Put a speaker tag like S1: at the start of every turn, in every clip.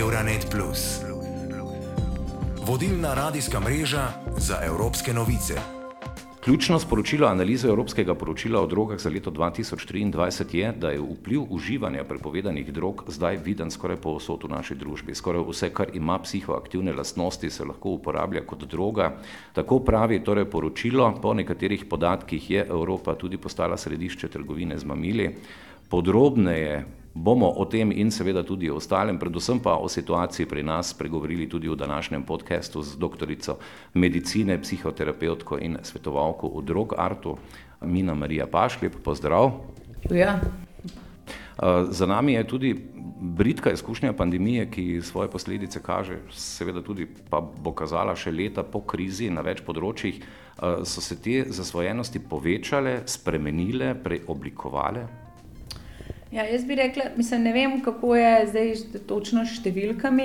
S1: Euronet. Vodilna radijska mreža za evropske novice.
S2: Ključno sporočilo analize Evropskega poročila o drogah za leto 2023 je, da je vpliv uživanja prepovedanih drog zdaj viden skoraj povsod v naši družbi. Skoraj vse, kar ima psihoaktivne lastnosti, se lahko uporablja kot droga. Tako pravi torej poročilo, po nekaterih podatkih je Evropa tudi postala središče trgovine z mamili. Podrobneje bomo o tem in seveda tudi o ostalem, predvsem pa o situaciji pri nas, pregovorili tudi v današnjem podkastu z doktorico medicine, psihoterapevtko in svetovalko v Drog Artu, Mina Marija Pašlep. Pozdrav.
S3: Ja.
S2: Za nami je tudi britka izkušnja pandemije, ki svoje posledice kaže, seveda tudi pa bo kazala še leta po krizi na več področjih. So se te zasvojenosti povečale, spremenile, preoblikovale?
S3: Ja, jaz bi rekla, mislim, ne vem, kako je zdaj točno s številkami.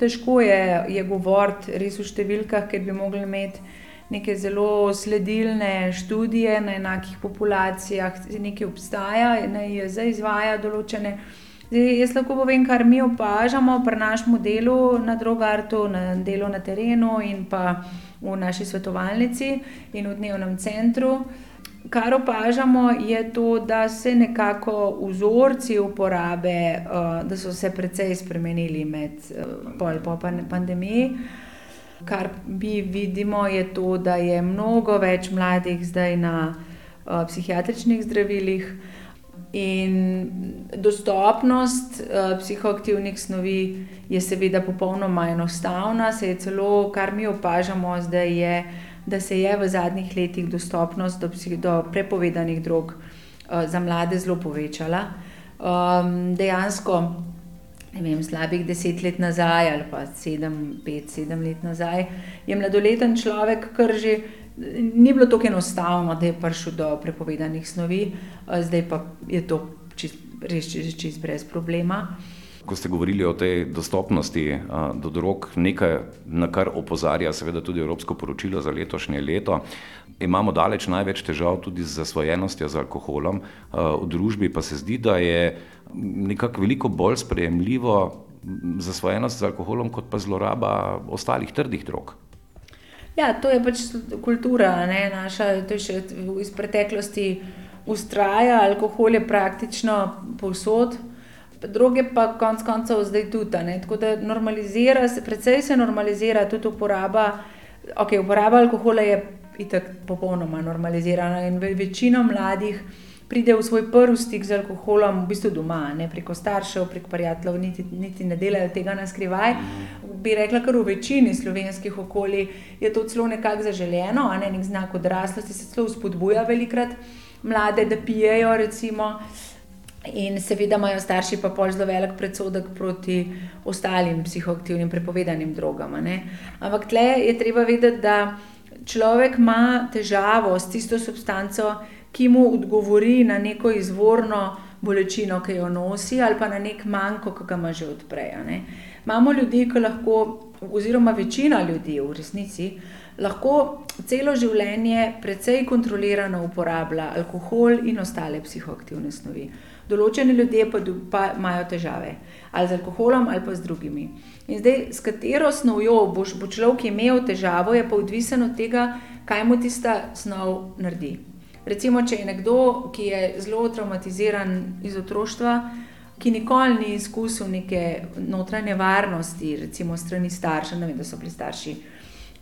S3: Težko je, je govoriti res v številkah, ker bi mogli imeti neke zelo sledilne študije na enakih populacijah, nekaj obstaja, ne zdaj izvaja določene. Zdaj, jaz lahko povem, kar mi opažamo pri našem delu na Drogartu, na delu na terenu in pa v naši svetovalnici in v dnevnem centru kar opažamo, je to, da se nekako vzorci uporabe, uh, da so se precej spremenili med uh, po pandemiji. Kar mi vidimo, je to, da je mnogo več mladih zdaj na uh, psihiatričnih zdravilih. In dostopnost uh, psihoaktivnih snovi je seveda popolnoma enostavna, se je celo, kar mi opažamo, zdaj je da se je v zadnjih letih dostopnost do, do prepovedanih drog uh, za mlade zelo povečala. Um, dejansko, ne vem, slabih deset let nazaj ali pa sedem, pet, sedem let nazaj, je mladoleten človek, kar že ni bilo tako enostavno, da je prišel do prepovedanih snovi, uh, zdaj pa je to čist, res čist, čist brez problema.
S2: Ko ste govorili o tej dostopnosti a, do drog, nekaj, na kar opozarja seveda tudi Evropsko poročilo za letošnje leto, imamo daleč največ težav tudi z zasvojenostjo z alkoholom. A, v družbi pa se zdi, da je nekako veliko bolj sprejemljivo zasvojenost z alkoholom, kot pa zloraba ostalih trdih drog.
S3: Ja, to je pač kultura, ne, naša, to je še iz preteklosti ustraja, alkohol je praktično povsod druge pa konec koncev zdaj tudi. Ne? Tako da normalizira se, predvsej se normalizira tudi uporaba, ok, uporaba alkohola je itak popolnoma normalizirana in večina mladih pride v svoj prvi stik z alkoholom v bistvu doma, ne preko staršev, preko prijateljev, niti, niti ne delajo tega na skrivaj. Bi rekla, kar v večini slovenskih okolij je to celo nekako zaželjeno, a ne nek znak odraslosti se celo spodbuja velikrat mlade, da pijejo recimo. In seveda imajo starši pa pol zelo velik predsodek proti ostalim psihoaktivnim prepovedanim drogam. Ampak tle je treba vedeti, da človek ima težavo s tisto substanco, ki mu odgovori na neko izvorno bolečino, ki jo nosi, ali pa na nek manjko, ki ga ima že odprej. Imamo ljudi, ki lahko, oziroma večina ljudi v resnici, lahko celo življenje precej kontrolirano uporablja alkohol in ostale psihoaktivne snovi. Določeni ljudje pa, pa imajo težave, ali z alkoholom, ali pa z drugimi. In zdaj, s katero snovjo boš, bo človek imel težavo, je pa odvisen od tega, kaj mu tista snov naredi. Recimo, če je nekdo, ki je zelo traumatiziran iz otroštva, ki nikoli ni izkusil neke notranje varnosti, recimo strani staršev, ne vem, da so bili starši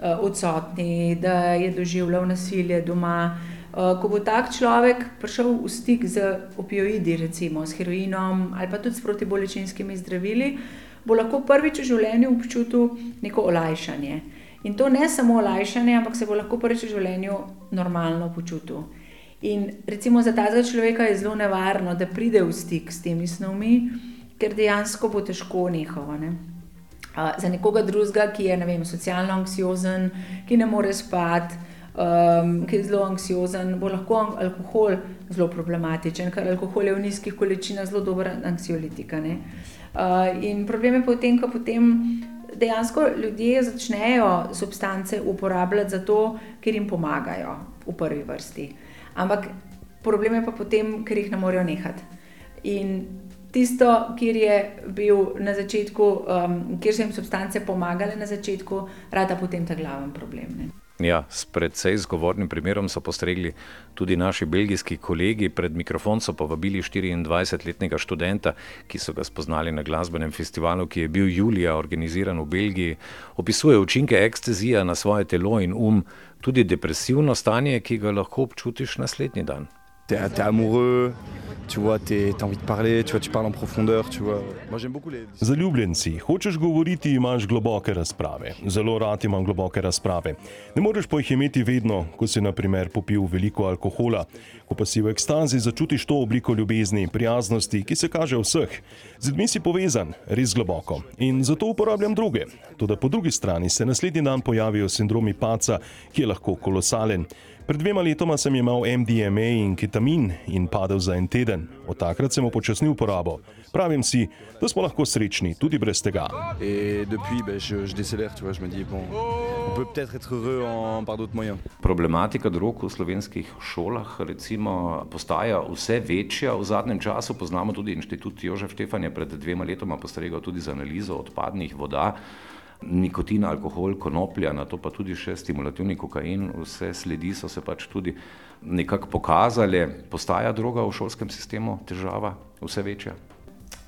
S3: odsotni, da je doživljal nasilje doma. Eh, ko bo tak človek prišel v stik z opioidi, recimo s heroinom ali pa tudi s protibolečinskimi zdravili, bo lahko prvič v življenju občutil neko olajšanje. In to ne samo olajšanje, ampak se bo lahko prvič v življenju normalno počutil. In recimo za tega človeka je zelo nevarno, da pride v stik s temi snovmi, ker dejansko bo težko nehalo. Ne? Uh, za nekoga drugega, ki je vem, socialno anksiozen, ki ne more spati, um, ki je zelo anksiozen, bo lahko alkohol zelo problematičen, ker alkohol je v nizkih količinah zelo dober anksiolitik. Uh, in problem je potem, ko potem dejansko ljudje začnejo substance uporabljati zato, ker jim pomagajo v prvi vrsti. Ampak problem je pa potem, ker jih ne morejo nehati. In tisto, kjer je bil na začetku, um, kjer so jim substance pomagale na začetku, rada potem ta glaven problem. Ne.
S2: Ja, s predvsej zgovornim primerom so postregli tudi naši belgijski kolegi. Pred mikrofon so povabili 24-letnega študenta, ki so ga spoznali na glasbenem festivalu, ki je bil julija organiziran v Belgiji. Opisuje učinke ekstazija na svoje telo in um, tudi depresivno stanje, ki ga lahko občutiš naslednji dan.
S4: T'es es amoureux, tu vois, t'as envie de parler, tu vois, tu parles en profondeur, tu vois. Moi j'aime beaucoup les.
S5: Zaljubljen si, hočeš govoriti, imaš globoke razprave. Zelo rad imam globoke razprave. Ne moreš pa jih imeti vedno, ko si naprimer popil veliko alkohola. Ko pa si v ekstazi začutiš to obliko ljubezni, prijaznosti, ki se kaže vseh. Z ljudmi si povezan, res globoko. In zato uporabljam druge. Tudi po drugi strani se naslednji dan pojavijo sindromi paca, ki je lahko kolosalen. Pred dvema letoma sem imel MDMA in ketamin in padel za en teden. Od takrat sem upočasnil porabo. Pravim si, da smo lahko srečni tudi brez tega.
S2: Problematika drog v slovenskih šolah recimo, postaja vse večja v zadnjem času. Poznamo tudi inštitut Jožef Štefan je pred dvema letoma postregal tudi z analizo odpadnih voda nikotin, alkohol, konoplja, na to pa tudi še stimulativni kokain, vse sledi so se pač tudi nekako pokazale. Postaja droga v šolskem sistemu težava, vse večja.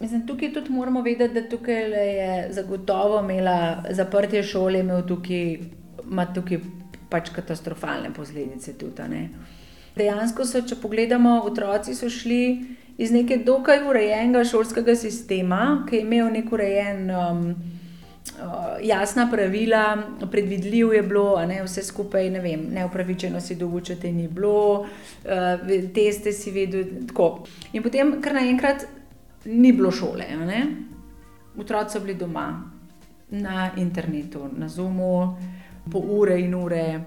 S3: Mislim, tukaj tudi moramo vedeti, da tukaj je zagotovo imela zaprtje šole, imel tukaj, ima tukaj pač katastrofalne posledice. Tudi, ne. Dejansko so, če pogledamo, otroci so šli iz neke dokaj urejenega šolskega sistema, ki je imel nek urejen. Um, jasna pravila, predvidljiv je bilo, ne, vse skupaj, ne vem, neupravičeno si dovučete ni bilo, uh, teste si vedel. Tako. In potem, kar naenkrat, ni bilo šole. Otroci so bili doma, na internetu, na Zoomu, po ure in ure,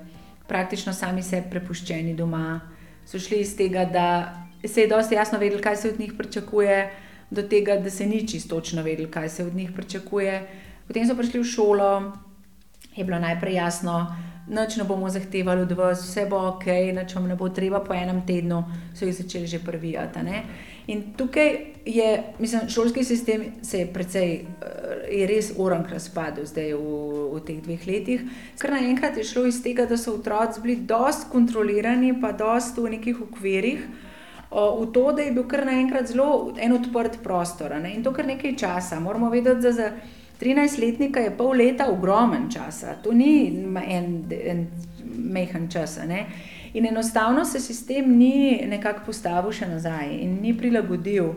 S3: praktično sami se prepuščeni doma. So šli iz tega, da se je dosti jasno vedeli, kaj se od njih pričakuje, do tega, da se ni čisto točno vedeli, kaj se od njih pričakuje. Potem so prišli v šolo, je bilo najprej jasno, noč ne bomo zahtevali od vas, vse bo ok, noč vam ne bo treba po enem tednu, so jih začeli že prvijati. In tukaj je, mislim, šolski sistem se je precej, eh, je res orang razpadel zdaj v, v teh dveh letih. Ker naenkrat je šlo iz tega, da so otroci bili dost kontrolirani, pa dost v nekih okvirih. V to, da je bil kar naenkrat zelo en odprt prostor ne? in to kar nekaj časa. Moramo vedeti, da za 13-letnika je pol leta ogromen čas, to ni en, en mehen čas. Ne? In enostavno se sistem ni nekako postavil še nazaj in ni prilagodil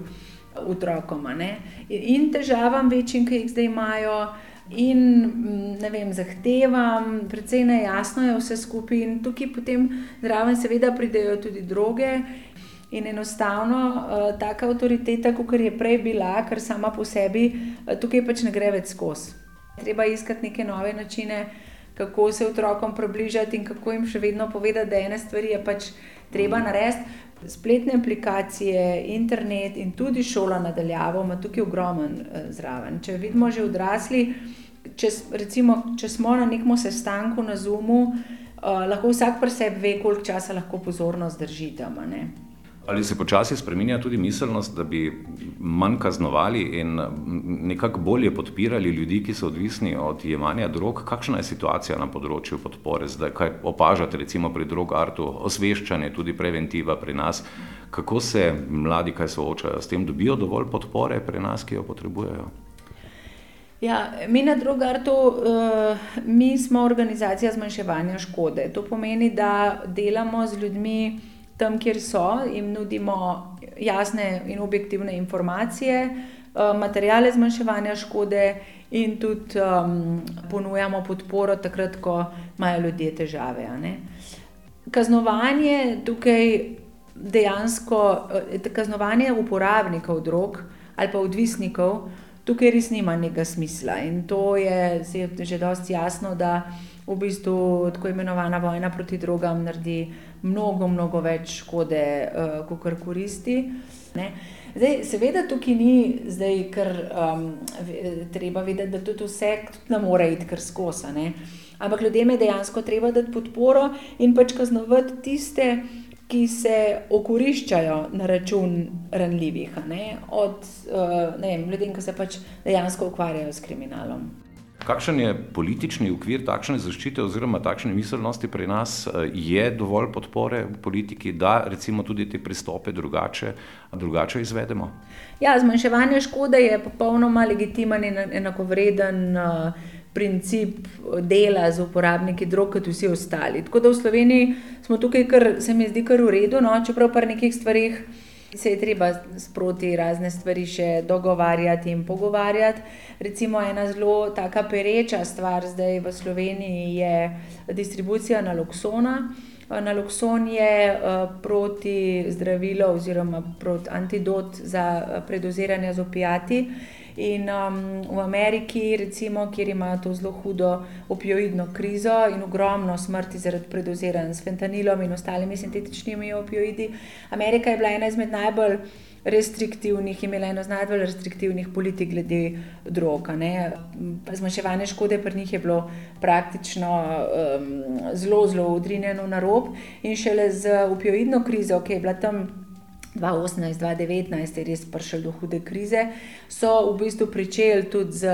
S3: otrokom. In težavam večjim, ki jih zdaj imajo, in ne vem, zahtevam, precej nejasno je vse skupaj, in tukaj potem zraven, seveda, pridejo tudi druge. In enostavno, uh, taka avtoriteta, kot je prej bila, ker sama po sebi, uh, tukaj pač ne gre več skozi. Treba iskati neke nove načine, kako se otrokom približati in kako jim še vedno povedati, da ene stvari je pač treba narediti. Spletne aplikacije, internet in tudi šola nadaljavo ima tukaj ogromen uh, zraven. Če vidimo že odrasli, če, recimo, če smo na nekem sestanku na Zoomu, uh, lahko vsak pri sebi ve, koliko časa lahko pozornost drži tam.
S2: Ali se počasi spremenja tudi miselnost, da bi manj kaznovali in nekako bolje podpirali ljudi, ki so odvisni od jemanja drog? Kakšna je situacija na področju podpore zdaj? Kaj opažate recimo pri drogartu, osveščanje, tudi preventiva pri nas? Kako se mladi kaj soočajo s tem, dobijo dovolj podpore pri nas, ki jo potrebujejo?
S3: Ja, mi na Drogartu, uh, mi smo organizacija zmanjševanja škode. To pomeni, da delamo z ljudmi, tam, kjer so, jim nudimo jasne in objektivne informacije, eh, materijale zmanjševanja škode in tudi um, ponujamo podporo takrat, ko imajo ljudje težave. Kaznovanje tukaj dejansko, eh, kaznovanje uporabnikov drog ali pa odvisnikov, tukaj res nima nekega smisla. In to je že dosti jasno, da v bistvu tako imenovana vojna proti drogam naredi mnogo, mnogo več škode, uh, kot kar koristi. Ne? Zdaj, seveda, tukaj ni zdaj, kar um, treba vedeti, da tudi vse ne more iti kar skozi. Ampak ljudem je dejansko treba dati podporo in pač kaznovati tiste, ki se okoriščajo na račun ranljivih, od ljudi, ki se pač dejansko ukvarjajo s kriminalom.
S2: Kakšen je politični ukvir takšne zaščite oziroma takšne miselnosti pri nas? Je dovolj podpore v politiki, da recimo tudi te pristope drugače, drugače izvedemo?
S3: Ja, zmanjševanje škode je popolnoma legitimen in enakovreden princip dela z uporabniki drog kot vsi ostali. Tako da v Sloveniji smo tukaj, kar se mi zdi kar v redu, no, čeprav pri nekih stvareh se je treba sproti razne stvari še dogovarjati in pogovarjati. Recimo ena zelo taka pereča stvar zdaj v Sloveniji je distribucija naloksona. Nalokson je proti zdravilo oziroma proti antidot za predoziranje z opiati. In v Ameriki, recimo, kjer imajo to zelo hudo opioidno krizo in ogromno smrti zaradi predoziranj s fentanilom in ostalimi sintetičnimi opioidi, Amerika je bila ena izmed najbolj restriktivnih, imela eno najbolj restriktivnih politik glede drog. Zmanjševanje škode pri njih je bilo praktično zelo, zelo odrinjeno na rob in šele z opioidno krizo, ki je bila tam dva osemnajst-dva devetnajst je res prišlo do hude krize, so v bistvu pričeli tudi z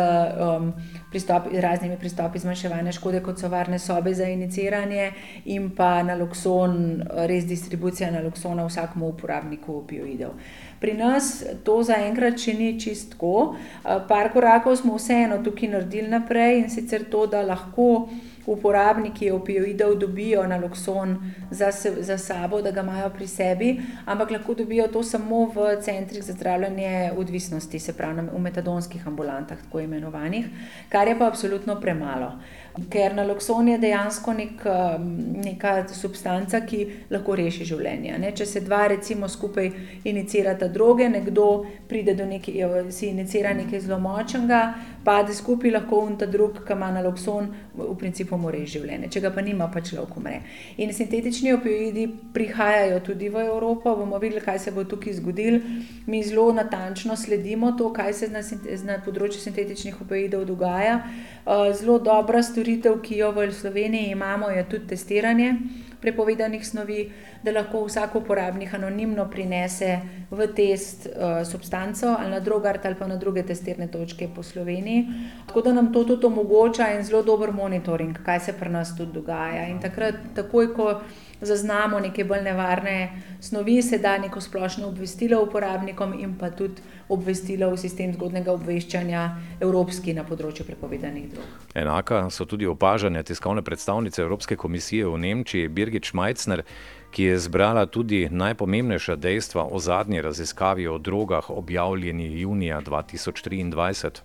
S3: pristopi, raznimi pristopi zmanjševanja škode, kot so varne sobe za injiciranje in pa nalokson, res distribucija naloksona vsakemu uporabniku opioidov. Pri nas to zaenkrat še ni čisto tako. par korakov smo vseeno tukaj naredili naprej, in sicer to, da lahko uporabniki opioidov dobijo nalokson za za sabo, da ga imajo pri sebi, ampak lahko dobijo to samo v centrih za zdravljenje odvisnosti, se pravi v metadonskih ambulantah, tako imenovanih, kar je pa absolutno premalo. Ker nalokson je dejansko neka, neka substanca, ki lahko reši življenje, ne, če se dva recimo skupaj injicirata droge, nekdo pride do si injicira nekaj zelo močnega, pade skupaj, lahko oni ta drugi, ke ima nalokson, v principu reši življenje, če ga pa nima, pa človek umre. In sintetični opioidi prihajajo tudi v Evropo, bomo videli, kaj se bo tukaj zgodilo. Mi zelo natančno sledimo to, kaj se na na področju sintetičnih opioidov dogaja. zelo dobra storitev, ki jo v Sloveniji imamo, je tudi testiranje prepovedanih snovi, da lahko vsak uporabnik anonimno prinese v test substanco ali na Drogart ali pa na druge testirne točke po Sloveniji. Tako da nam to tudi omogoča en zelo dober monitoring, kaj se pri nas tudi dogaja, in takrat takoj, ko zaznamo neke bolj nevarne snovi, se da neko splošno obvestilo uporabnikom in pa tudi obvestilo v sistem zgodnjega obveščanja, evropski, na področju prepovedanih drog.
S2: Enaka so tudi opažanja tiskovne predstavnice Evropske komisije v Nemčiji, Birgit Šmajcner, ki je zbrala tudi najpomembnejša dejstva o zadnji raziskavi o drogah, objavljeni junija dva tisoč triindvajset.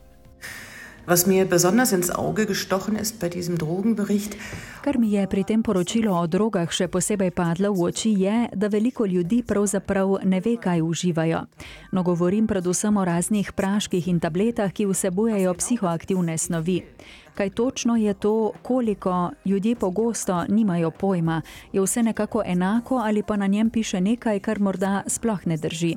S6: Was mir besonders ins Auge gestochen ist bei diesem Drogenbericht.
S7: Kar mi je pri tem poročilu o drogah še posebej padlo v oči, je, da veliko ljudi pravzaprav ne ve, kaj uživajo. No, govorim predvsem o raznih praških in tabletah, ki vsebujejo psihoaktivne snovi. Kaj točno je to, koliko, ljudje pogosto nimajo pojma. Je vse nekako enako ali pa na njem piše nekaj, kar morda sploh ne drži.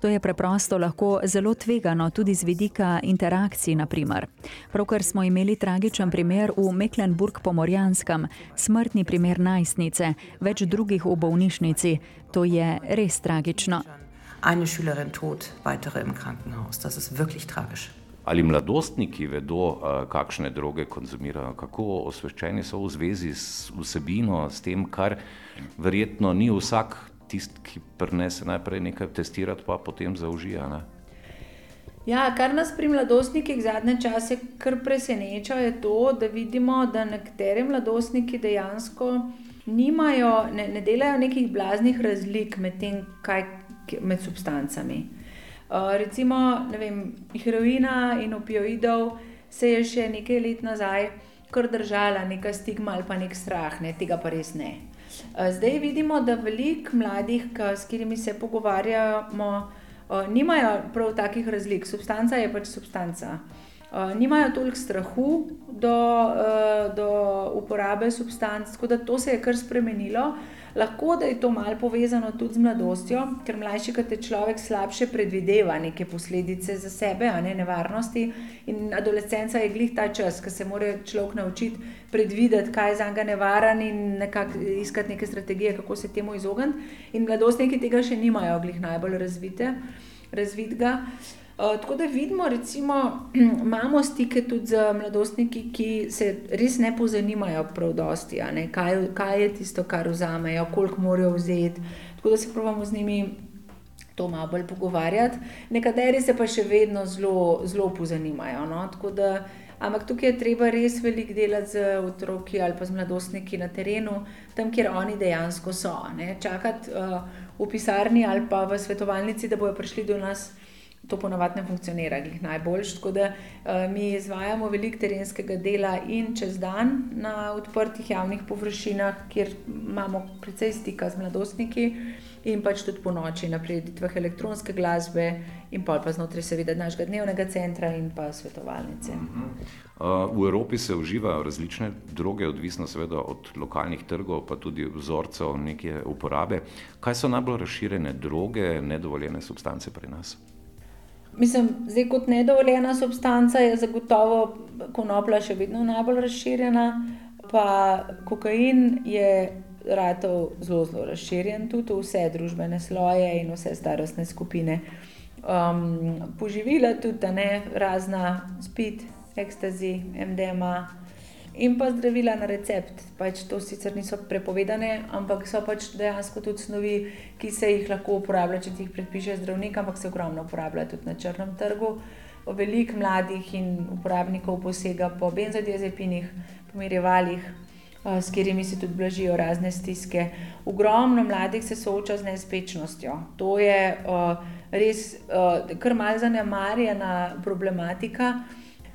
S7: To je preprosto lahko zelo tvegano, tudi z vidika interakcij, na primer. Pravkar smo imeli tragičen primer v Mecklenburg-Pomorjanskem, smrtni primer najstnice, več drugih v bolnišnici. To je res tragično.
S6: Eine Schülerin tot, weitere im Krankenhaus, das ist wirklich tragisch.
S2: Ali mladostniki vedo, kakšne droge konzumirajo, kako osveščeni so v zvezi z vsebino, s tem, kar verjetno ni vsak tisti, ki prinese najprej nekaj testirat, pa potem zaužije, a ne?
S3: Ja, kar nas pri mladostnikih zadnje čase kar preseneča, je to, da vidimo, da nekateri mladostniki dejansko nimajo, ne, ne delajo nekih blaznih razlik med tem, kaj, med substancami. Recimo, ne vem, heroina in opioidov se je še nekaj let nazaj kar držala neka stigma ali pa neki strah, ne, tega pa res ne. zdaj vidimo, da veliko mladih, s katerimi se pogovarjamo, nimajo prav takih razlik, substanca je pač substanca. nimajo toliko strahu do, do uporabe substanc, tako da to se je kar spremenilo. Lahko da je to malo povezano tudi z mladostjo, ker mlajši, kot je človek, slabše predvideva neke posledice za sebe, a ne nevarnosti. In adolescenca je glih ta čas, ko se mora človek naučiti predvideti, kaj je za njega nevaren in nekako iskati neke strategije, kako se temu izogniti. In mladostniki tega še nimajo, glih najbolj razvite, razvitega. Uh, tako da vidimo, recimo, imamo stike tudi z mladostniki, ki se res ne pozanimajo prav dosti, kaj, kaj je tisto, kar vzamejo, koliko morajo vzeti. Tako da se pravimo z njimi to malo bolj pogovarjati. Nekateri se pa še vedno zelo, zelo pozanimajo. No? Da, ampak tukaj je treba res veliko delati z otroki ali pa z mladostniki na terenu, tam, kjer oni dejansko so. Ne? Čakati uh, v pisarni ali pa v svetovalnici, da bodo prišli do nas to ponovadi ne funkcionira, glih najboljš. Tako da uh, mi izvajamo veliko terenskega dela in čez dan na odprtih javnih površinah, kjer imamo precej stika z mladostniki, in pač tudi po noči na prireditvah elektronske glasbe, in pa znotraj, seveda, našega dnevnega centra in pa svetovalnice.
S2: Uh, v Evropi se uživajo različne droge, odvisno seveda od lokalnih trgov, pa tudi vzorcev neke uporabe. Kaj so najbolj razširjene droge, nedovoljene substance pri nas?
S3: Mislim, zdaj kot nedovoljena substanca je zagotovo konoplja še vedno najbolj razširjena, pa kokain je ratov zelo, zelo razširjen tudi v vse družbene sloje in vse starostne skupine. Um, poživila tudi ne, razna spit, ekstazi, MDMA in pa zdravila na recept. Pač to sicer niso prepovedane, ampak so pač dejansko tudi snovi, ki se jih lahko uporablja, če jih predpiše zdravnik, ampak se ogromno uporablja tudi na črnem trgu. Veliko mladih in uporabnikov posega po benzodiazepinih, pomirjevalih, s katerimi se tudi blažijo razne stiske. Ogromno mladih se sooča z nespečnostjo. To je uh, res uh, kar malce zanemarjena problematika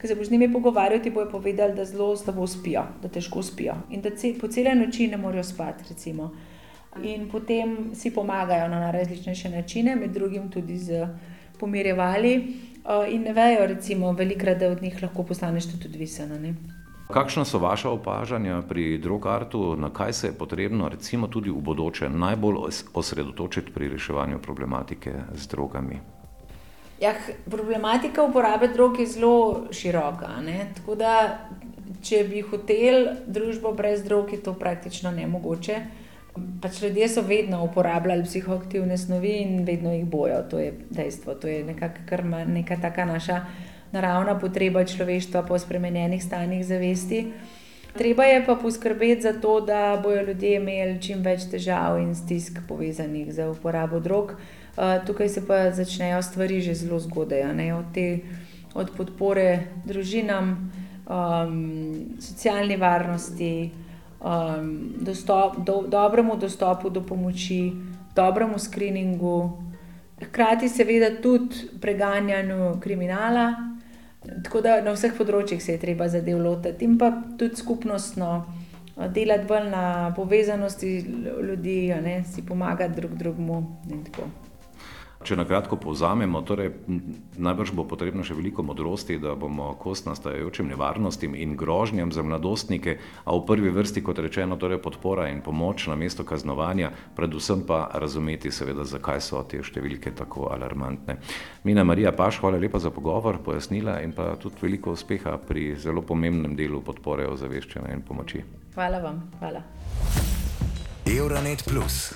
S3: ki se boš z njimi pogovarjal, ti bojo povedali, da zelo slabo spijo, da težko spijo in da po cele noči ne morejo spati. Recimo. In potem si pomagajo na različnejše načine, med drugim tudi z pomirjevali, in ne vejo, recimo, velikrat, da od njih lahko postaneš tudi odvisen.
S2: Kakšna so vaša opažanja pri drogartu, na kaj se je potrebno, recimo, tudi v bodoče najbolj osredotočiti pri reševanju problematike z drogami?
S3: Ja, problematika uporabe drog je zelo široka. Tako da, če bi hotel družbo brez drog, je to praktično nemogoče. Pač ljudje so vedno uporabljali psihoaktivne snovi in vedno jih bojo, to je dejstvo. To je nekakšna neka taka naša naravna potreba človeštva po spremenjenih stanjih zavesti. Treba je pa poskrbeti za to, da bodo ljudje imeli čim več težav in stisk povezanih z uporabo drog. Eh, tukaj se pa začnejo stvari že zelo zgodaj, od, te, od podpore družinam, um, socialni varnosti, um, dostop, do, dobremu dostopu do pomoči, dobremu screeningu, hkrati seveda tudi preganjanju kriminala. Tako da na vseh področjih se je treba zadev lotiti in pa tudi skupnostno. Delati bolj na povezanosti ljudi, ne, si pomagati drug drugemu.
S2: Če na kratko povzamemo, torej, najbrž bo potrebno še veliko modrosti, da bomo kos nastajajočim nevarnostim in grožnjam za mladostnike, a v prvi vrsti, kot rečeno, torej podpora in pomoč na mesto kaznovanja, predvsem pa razumeti, seveda, zakaj so te številke tako alarmantne. Mina Marija Paš, hvala lepa za pogovor, pojasnila in pa tudi veliko uspeha pri zelo pomembnem delu podpore ozaveščanja in pomoči.
S3: Hvala vam. Hvala.
S1: Euronet Plus